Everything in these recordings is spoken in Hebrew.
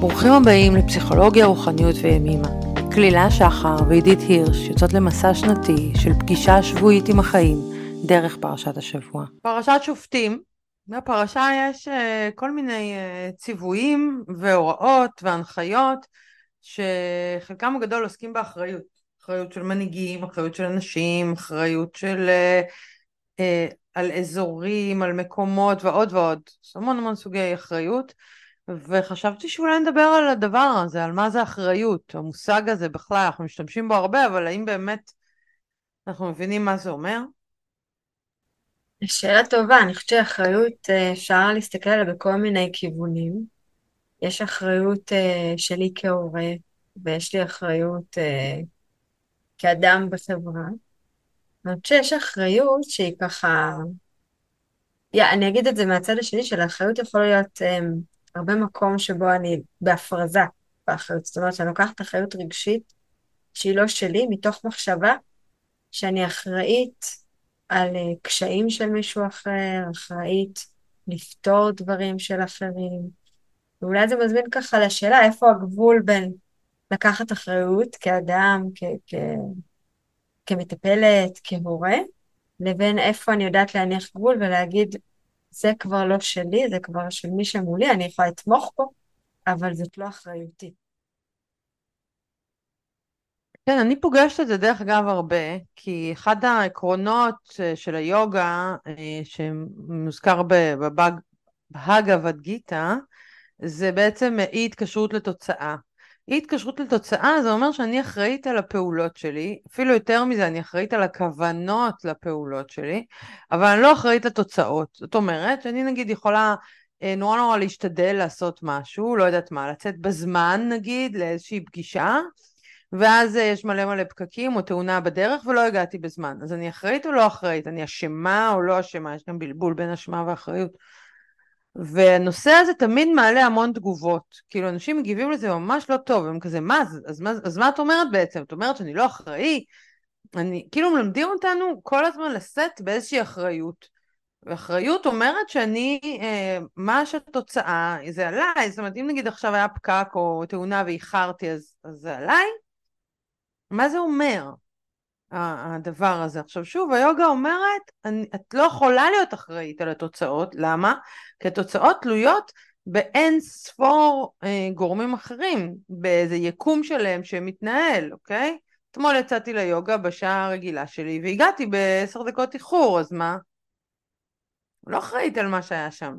ברוכים הבאים לפסיכולוגיה, רוחניות וימימה. כלילה שחר ועידית הירש יוצאות למסע שנתי של פגישה שבועית עם החיים דרך פרשת השבוע. פרשת שופטים, בפרשה יש uh, כל מיני uh, ציוויים והוראות והנחיות שחלקם הגדול עוסקים באחריות. אחריות של מנהיגים, אחריות של אנשים, אחריות של... Uh, על אזורים, על מקומות ועוד ועוד. המון המון סוגי אחריות. וחשבתי שאולי נדבר על הדבר הזה, על מה זה אחריות, המושג הזה בכלל, אנחנו משתמשים בו הרבה, אבל האם באמת אנחנו מבינים מה זה אומר? שאלה טובה, אני חושבת שאחריות, אה, אפשר להסתכל עליה בכל מיני כיוונים. יש אחריות אה, שלי כהורה, ויש לי אחריות אה, כאדם בחברה. אני חושבת שיש אחריות שהיא ככה... Yeah, אני אגיד את זה מהצד השני, של האחריות יכול להיות הרבה מקום שבו אני בהפרזה באחריות. זאת אומרת, שאני לוקחת אחריות רגשית שהיא לא שלי, מתוך מחשבה שאני אחראית על אה, קשיים של מישהו אחר, אחראית לפתור דברים של אחרים. ואולי זה מזמין ככה לשאלה איפה הגבול בין לקחת אחריות כאדם, כ- כ- כמטפלת, כהורה, לבין איפה אני יודעת להניח גבול ולהגיד, זה כבר לא שלי, זה כבר של מי שמולי, אני יכולה לתמוך בו, אבל זאת לא אחריותי. כן, אני פוגשת את זה דרך אגב הרבה, כי אחד העקרונות אה, של היוגה, אה, שמוזכר בהגה ודגיתא, זה בעצם אי התקשרות לתוצאה. אי התקשרות לתוצאה זה אומר שאני אחראית על הפעולות שלי, אפילו יותר מזה, אני אחראית על הכוונות לפעולות שלי, אבל אני לא אחראית לתוצאות. זאת אומרת שאני נגיד יכולה אה, נורא נורא להשתדל לעשות משהו, לא יודעת מה, לצאת בזמן נגיד לאיזושהי פגישה, ואז אה, יש מלא מלא פקקים או תאונה בדרך ולא הגעתי בזמן. אז אני אחראית או לא אחראית? אני אשמה או לא אשמה? יש גם בלבול בין אשמה ואחריות. והנושא הזה תמיד מעלה המון תגובות. כאילו, אנשים מגיבים לזה ממש לא טוב, הם כזה, מה, אז, אז, אז, אז מה את אומרת בעצם? את אומרת שאני לא אחראי? אני, כאילו, מלמדים אותנו כל הזמן לשאת באיזושהי אחריות. ואחריות אומרת שאני, אה, מה שהתוצאה, זה עליי, זאת אומרת, אם נגיד עכשיו היה פקק או תאונה ואיחרתי, אז, אז זה עליי? מה זה אומר? הדבר הזה. עכשיו שוב, היוגה אומרת, אני, את לא יכולה להיות אחראית על התוצאות, למה? כי התוצאות תלויות באין ספור אה, גורמים אחרים, באיזה יקום שלהם שמתנהל, אוקיי? אתמול יצאתי ליוגה בשעה הרגילה שלי והגעתי בעשר דקות איחור, אז מה? לא אחראית על מה שהיה שם.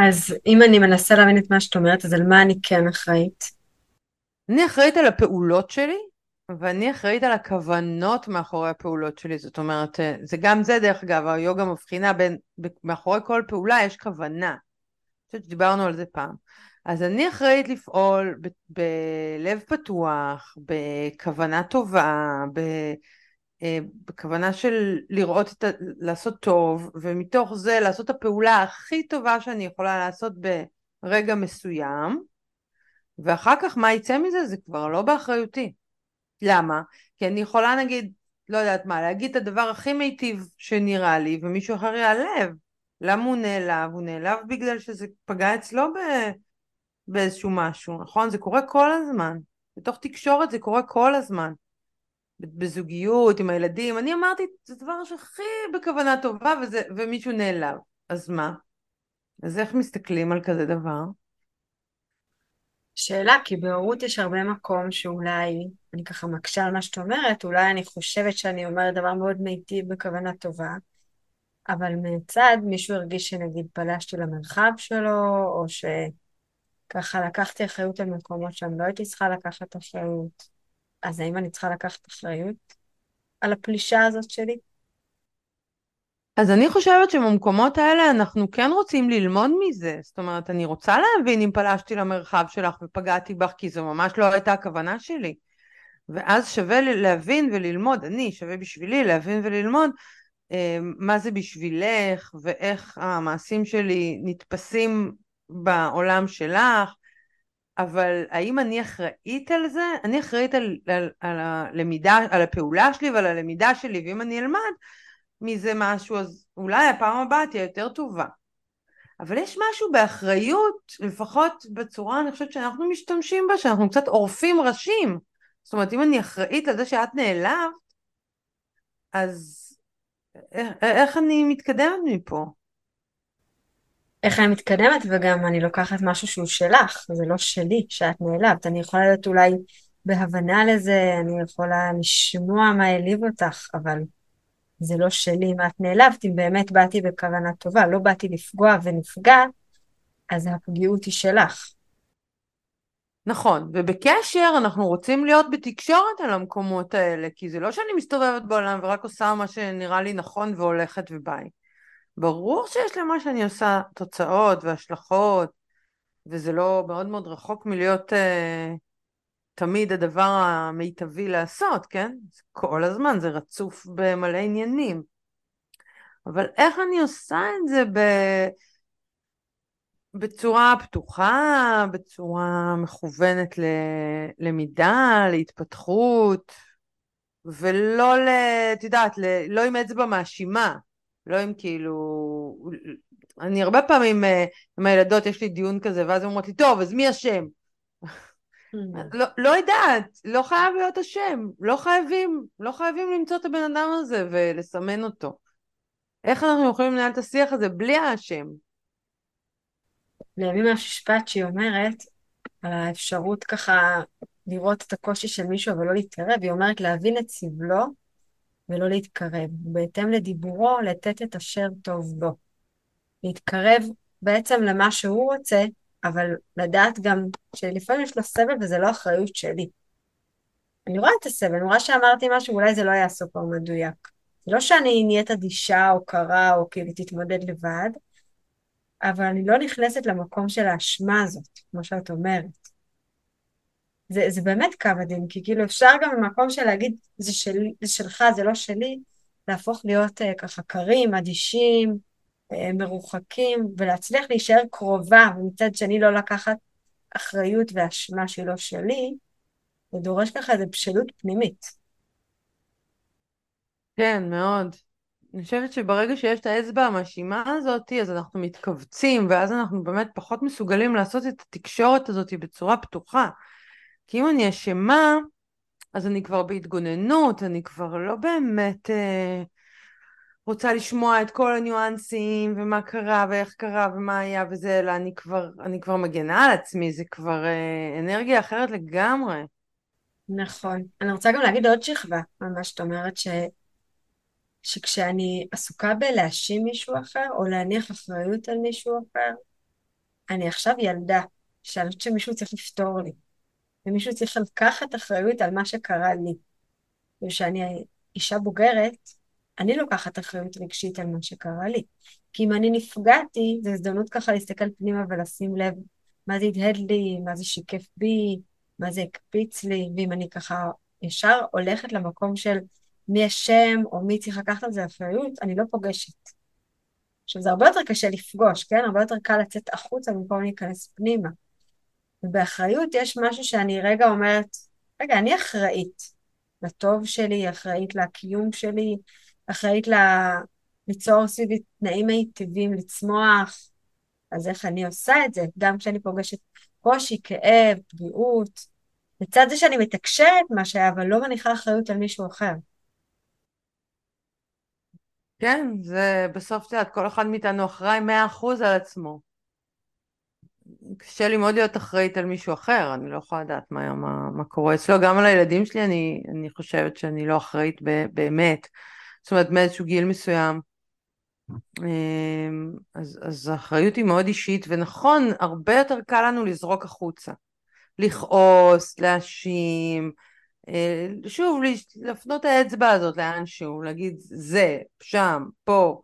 אז אם אני מנסה להבין את מה שאת אומרת, אז על מה אני כן אחראית? אני אחראית על הפעולות שלי, ואני אחראית על הכוונות מאחורי הפעולות שלי, זאת אומרת, אה, זה גם זה דרך אגב, היוגה מבחינה בין, מאחורי כל פעולה יש כוונה. אני חושבת שדיברנו על זה פעם. אז אני אחראית לפעול ב- בלב פתוח, בכוונה טובה, ב- אה, בכוונה של לראות את ה... לעשות טוב, ומתוך זה לעשות את הפעולה הכי טובה שאני יכולה לעשות ברגע מסוים, ואחר כך מה יצא מזה זה כבר לא באחריותי. למה? כי אני יכולה נגיד, לא יודעת מה, להגיד את הדבר הכי מיטיב שנראה לי, ומישהו אחר ייעלב. למה הוא נעלב? הוא נעלב בגלל שזה פגע אצלו ב... באיזשהו משהו, נכון? זה קורה כל הזמן. בתוך תקשורת זה קורה כל הזמן. בזוגיות, עם הילדים. אני אמרתי, זה דבר שהכי בכוונה טובה, וזה, ומישהו נעלב. אז מה? אז איך מסתכלים על כזה דבר? שאלה, כי בהורות יש הרבה מקום שאולי, אני ככה מקשה על מה שאת אומרת, אולי אני חושבת שאני אומרת דבר מאוד מיטיב בכוונה טובה, אבל מצד מישהו הרגיש שנגיד פלשתי למרחב שלו, או שככה לקחתי אחריות על מקומות שאני לא הייתי צריכה לקחת אחריות. אז האם אני צריכה לקחת אחריות על הפלישה הזאת שלי? אז אני חושבת שבמקומות האלה אנחנו כן רוצים ללמוד מזה. זאת אומרת, אני רוצה להבין אם פלשתי למרחב שלך ופגעתי בך, כי זו ממש לא הייתה הכוונה שלי. ואז שווה להבין וללמוד, אני, שווה בשבילי להבין וללמוד אה, מה זה בשבילך ואיך המעשים שלי נתפסים בעולם שלך, אבל האם אני אחראית על זה? אני אחראית על, על, על הלמידה, על הפעולה שלי ועל הלמידה שלי, ואם אני אלמד, מזה משהו, אז אולי הפעם הבאה תהיה יותר טובה. אבל יש משהו באחריות, לפחות בצורה, אני חושבת שאנחנו משתמשים בה, שאנחנו קצת עורפים ראשים. זאת אומרת, אם אני אחראית על זה שאת נעלבת, אז איך, איך אני מתקדמת מפה? איך אני מתקדמת, וגם אני לוקחת משהו שהוא שלך, זה לא שלי, שאת נעלבת. אני יכולה להיות אולי בהבנה לזה, אני יכולה לשמוע מה העליב אותך, אבל זה לא שלי אם את נעלבת, אם באמת באתי בכוונה טובה, לא באתי לפגוע ונפגעת, אז הפגיעות היא שלך. נכון, ובקשר אנחנו רוצים להיות בתקשורת על המקומות האלה, כי זה לא שאני מסתובבת בעולם ורק עושה מה שנראה לי נכון והולכת וביי. ברור שיש למה שאני עושה תוצאות והשלכות, וזה לא מאוד מאוד רחוק מלהיות אה, תמיד הדבר המיטבי לעשות, כן? כל הזמן, זה רצוף במלא עניינים. אבל איך אני עושה את זה ב... בצורה פתוחה, בצורה מכוונת ללמידה, להתפתחות, ולא ל... את יודעת, ל... לא עם אצבע מאשימה, לא עם כאילו... אני הרבה פעמים אה, עם הילדות, יש לי דיון כזה, ואז הן אומרות לי, טוב, אז מי אשם? Hmm. לא, לא יודעת, לא חייב להיות אשם, לא חייבים, לא חייבים למצוא את הבן אדם הזה ולסמן אותו. איך אנחנו יכולים לנהל את השיח הזה בלי האשם? לימים המשפט שהיא אומרת, על האפשרות ככה לראות את הקושי של מישהו אבל לא להתקרב, היא אומרת להבין את סבלו ולא להתקרב. בהתאם לדיבורו, לתת את אשר טוב בו. להתקרב בעצם למה שהוא רוצה, אבל לדעת גם שלפעמים יש לו סבל וזה לא אחריות שלי. אני רואה את הסבל, אני רואה שאמרתי משהו, אולי זה לא יהיה הסופר מדויק. זה לא שאני נהיית אדישה או קרה או כאילו תתמודד לבד, אבל אני לא נכנסת למקום של האשמה הזאת, כמו שאת אומרת. זה, זה באמת קו הדין, כי כאילו אפשר גם במקום של להגיד, זה, שלי, זה שלך, זה לא שלי, להפוך להיות uh, ככה קרים, אדישים, מרוחקים, ולהצליח להישאר קרובה, ומצד שני לא לקחת אחריות ואשמה שהיא לא שלי, זה דורש ככה איזו בשלות פנימית. כן, מאוד. אני חושבת שברגע שיש את האצבע המאשימה הזאת, אז אנחנו מתכווצים, ואז אנחנו באמת פחות מסוגלים לעשות את התקשורת הזאת בצורה פתוחה. כי אם אני אשמה, אז אני כבר בהתגוננות, אני כבר לא באמת אה, רוצה לשמוע את כל הניואנסים, ומה קרה, ואיך קרה, ומה היה וזה, אלא אני כבר, אני כבר מגנה על עצמי, זה כבר אה, אנרגיה אחרת לגמרי. נכון. אני רוצה גם להגיד עוד שכבה על מה שאת אומרת, ש... שכשאני עסוקה בלהאשים מישהו אחר, או להניח אחריות על מישהו אחר, אני עכשיו ילדה, שאני חושבת שמישהו צריך לפתור לי. ומישהו צריך לקחת אחריות על מה שקרה לי. וכשאני אישה בוגרת, אני לוקחת אחריות רגשית על מה שקרה לי. כי אם אני נפגעתי, זו הזדמנות ככה להסתכל פנימה ולשים לב מה זה הדהד לי, מה זה שיקף בי, מה זה הקפיץ לי, ואם אני ככה ישר הולכת למקום של מי אשם או מי צריך לקחת על זה אחריות, אני לא פוגשת. עכשיו, זה הרבה יותר קשה לפגוש, כן? הרבה יותר קל לצאת החוצה במקום להיכנס פנימה. ובאחריות יש משהו שאני רגע אומרת, רגע, אני אחראית לטוב שלי, אחראית לקיום שלי, אחראית ל... ליצור סביבי תנאים מיטיבים, לצמוח, אז איך אני עושה את זה? גם כשאני פוגשת קושי, כאב, פגיעות, לצד זה שאני מתקשרת מה שהיה, אבל לא מניחה אחריות על מישהו אחר. כן, זה בסוף, את יודעת, כל אחד מאיתנו אחראי מאה אחוז על עצמו. קשה לי מאוד להיות אחראית על מישהו אחר, אני לא יכולה לדעת מה, מה, מה קורה אצלו, גם על הילדים שלי אני, אני חושבת שאני לא אחראית באמת, זאת אומרת מאיזשהו גיל מסוים. אמ, אז, אז האחריות היא מאוד אישית, ונכון, הרבה יותר קל לנו לזרוק החוצה. לכעוס, להאשים, אה, שוב, להפנות האצבע הזאת לאנשהו, להגיד זה, שם, פה.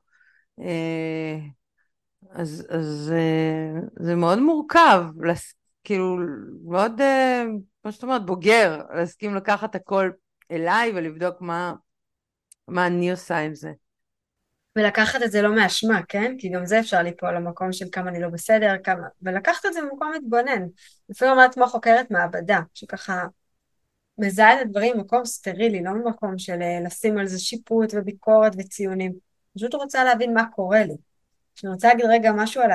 אה, אז, אז אה, זה מאוד מורכב, לס... כאילו, מאוד, כמו שאת אומרת, בוגר, להסכים לקחת הכל אליי ולבדוק מה, מה אני עושה עם זה. ולקחת את זה לא מאשמה, כן? כי גם זה אפשר ליפול למקום של כמה אני לא בסדר, כמה... ולקחת את זה במקום מתבונן. לפעמים אומרת כמו חוקרת מעבדה, שככה מזהה את הדברים במקום סטרילי, לא במקום של אה, לשים על זה שיפוט וביקורת וציונים. פשוט רוצה להבין מה קורה לי. שאני רוצה להגיד רגע משהו על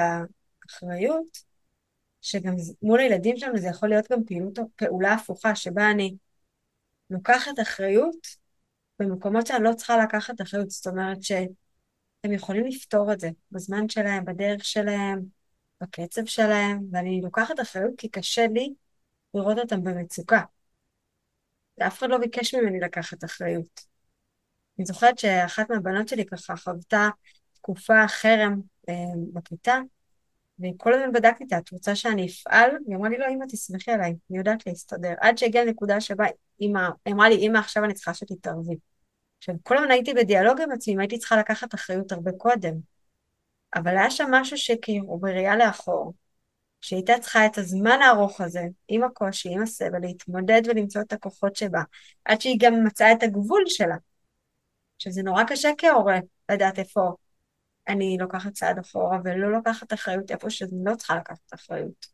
אחריות, שגם מול הילדים שלנו זה יכול להיות גם פעילות, פעולה הפוכה, שבה אני לוקחת אחריות במקומות שאני לא צריכה לקחת אחריות. זאת אומרת שהם יכולים לפתור את זה בזמן שלהם, בדרך שלהם, בקצב שלהם, ואני לוקחת אחריות כי קשה לי לראות אותם במצוקה. ואף אחד לא ביקש ממני לקחת אחריות. אני זוכרת שאחת מהבנות שלי ככה חוותה תקופה חרם אה, בכיתה, וכל הזמן בדקתי איתה, את רוצה שאני אפעל? היא אמרה לי, לא, אמא, תסמכי עליי, אני יודעת להסתדר. עד שהגיעה לנקודה שבה אמא, אמרה לי, אמא, עכשיו אני צריכה שתתערבי. עכשיו, כל הזמן הייתי בדיאלוג עם עצמי, הייתי צריכה לקחת אחריות הרבה קודם. אבל היה שם משהו שכאילו, בראייה לאחור, שהייתה צריכה את הזמן הארוך הזה, עם הקושי, עם הסבל, להתמודד ולמצוא את הכוחות שבה, עד שהיא גם מצאה את הגבול שלה. שזה נורא קשה כהורה לדעת איפה אני לוקחת צעד אחורה ולא לוקחת אחריות איפה שאני לא צריכה לקחת אחריות.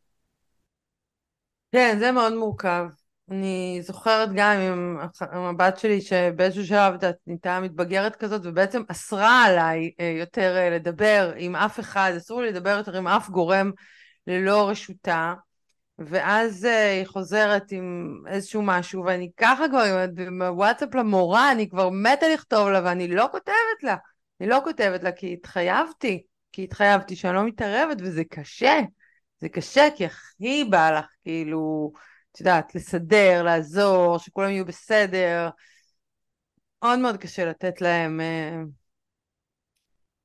כן, זה מאוד מורכב. אני זוכרת גם עם הבת שלי שבאיזשהו שלב נהייתה מתבגרת כזאת ובעצם אסרה עליי אה, יותר אה, לדבר עם אף אחד, אסור לי לדבר יותר עם אף גורם ללא רשותה ואז uh, היא חוזרת עם איזשהו משהו, ואני ככה כבר עם הוואטסאפ למורה, אני כבר מתה לכתוב לה, ואני לא כותבת לה. אני לא כותבת לה כי התחייבתי, כי התחייבתי שאני לא מתערבת, וזה קשה. זה קשה, כי הכי בא לך, כאילו, את יודעת, לסדר, לעזור, שכולם יהיו בסדר. מאוד מאוד קשה לתת להם אה,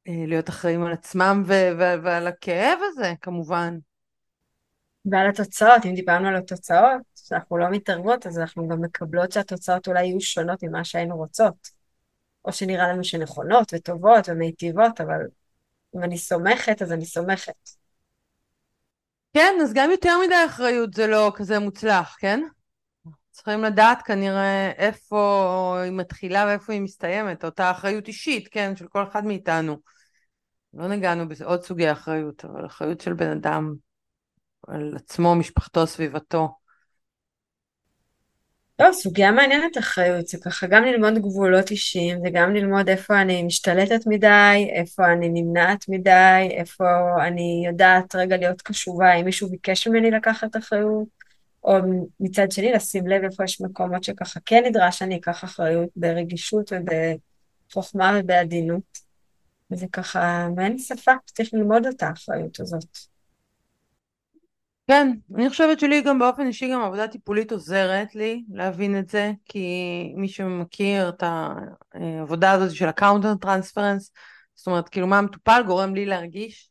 אה, להיות אחראים על עצמם ו- ו- ועל הכאב הזה, כמובן. ועל התוצאות, אם דיברנו על התוצאות, שאנחנו לא מתערבות, אז אנחנו גם מקבלות שהתוצאות אולי יהיו שונות ממה שהיינו רוצות. או שנראה לנו שנכונות וטובות ומיטיבות, אבל אם אני סומכת, אז אני סומכת. כן, אז גם יותר מדי אחריות זה לא כזה מוצלח, כן? צריכים לדעת כנראה איפה היא מתחילה ואיפה היא מסתיימת, אותה אחריות אישית, כן, של כל אחד מאיתנו. לא נגענו בעוד סוגי אחריות, אבל אחריות של בן אדם על עצמו, משפחתו, סביבתו. לא, סוגיה מעניינת אחריות, זה ככה גם ללמוד גבולות אישיים וגם ללמוד איפה אני משתלטת מדי, איפה אני נמנעת מדי, איפה אני יודעת רגע להיות קשובה אם מישהו ביקש ממני לקחת אחריות, או מצד שני לשים לב איפה יש מקומות שככה כן נדרש שאני אקח אחריות ברגישות ובחוכמה ובעדינות. וזה ככה, ואין שפה, צריך ללמוד את האחריות הזאת. כן, אני חושבת שלי גם באופן אישי גם עבודה טיפולית עוזרת לי להבין את זה, כי מי שמכיר את העבודה הזאת של ה-counter transference, זאת אומרת, כאילו מה המטופל גורם לי להרגיש,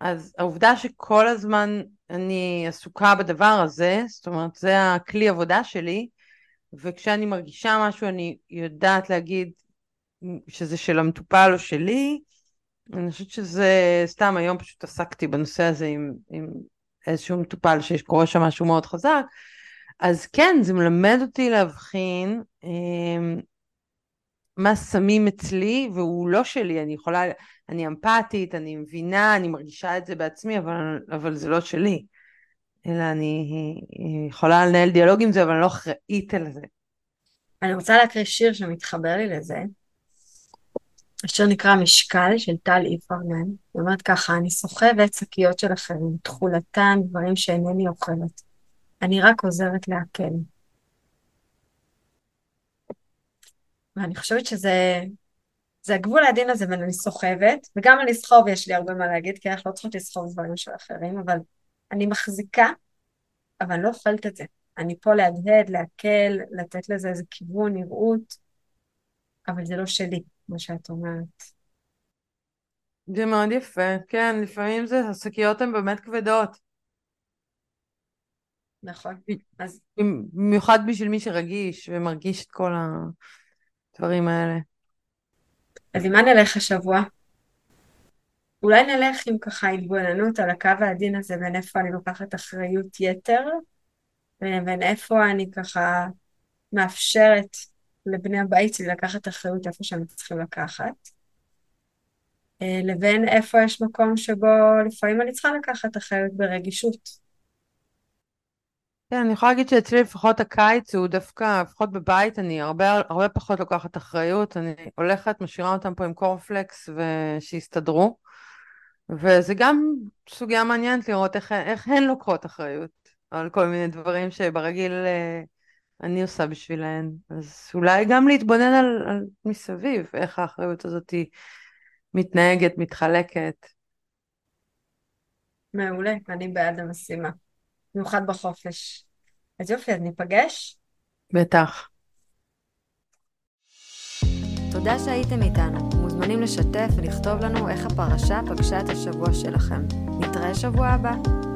אז העובדה שכל הזמן אני עסוקה בדבר הזה, זאת אומרת, זה הכלי עבודה שלי, וכשאני מרגישה משהו אני יודעת להגיד שזה של המטופל או שלי, אני חושבת שזה, סתם היום פשוט עסקתי בנושא הזה עם, עם איזשהו מטופל שקורה שם משהו מאוד חזק, אז כן, זה מלמד אותי להבחין אה, מה שמים אצלי והוא לא שלי, אני יכולה, אני אמפתית, אני מבינה, אני מרגישה את זה בעצמי, אבל, אבל זה לא שלי. אלא אני יכולה לנהל דיאלוג עם זה, אבל אני לא אחראית על זה. אני רוצה להקריא שיר שמתחבר לי לזה. השיר נקרא משקל של טל איפרמן, היא אומרת ככה, אני סוחבת שקיות של אחרים, תכולתן דברים שאינני אוכלת. אני רק עוזרת להקל. ואני חושבת שזה זה הגבול העדין הזה בין אני סוחבת, וגם על לסחוב יש לי הרבה מה להגיד, כי אנחנו לא צריכות לסחוב דברים של אחרים, אבל אני מחזיקה, אבל אני לא אוכלת את זה. אני פה להדהד, להקל, לתת לזה איזה כיוון, נראות, אבל זה לא שלי. מה שאת אומרת. זה מאוד יפה, כן, לפעמים זה, השקיות הן באמת כבדות. נכון, אז... במיוחד בשביל מי שרגיש ומרגיש את כל הדברים האלה. אז עם מה נלך השבוע? אולי נלך עם ככה התבוננות על הקו העדין הזה בין איפה אני לוקחת אחריות יתר, ובין איפה אני ככה מאפשרת לבני הבית שלי לקחת אחריות איפה שהם צריכים לקחת, אה, לבין איפה יש מקום שבו לפעמים אני צריכה לקחת אחריות ברגישות. כן, אני יכולה להגיד שאצלי לפחות הקיץ הוא דווקא, לפחות בבית אני הרבה, הרבה פחות לוקחת אחריות, אני הולכת, משאירה אותם פה עם קורנפלקס ושיסתדרו. וזה גם סוגיה מעניינת לראות איך, איך הן לוקחות אחריות על כל מיני דברים שברגיל אה, אני עושה בשבילהן. אז אולי גם להתבונן על, על מסביב, איך האחריות הזאת היא מתנהגת, מתחלקת. מעולה, אני בעד המשימה, במיוחד בחופש. אז יופי, אז ניפגש? בטח. תודה שהייתם איתנו. מוזמנים לשתף ולכתוב לנו איך הפרשה פגשה את השבוע שלכם. נתראה שבוע הבא.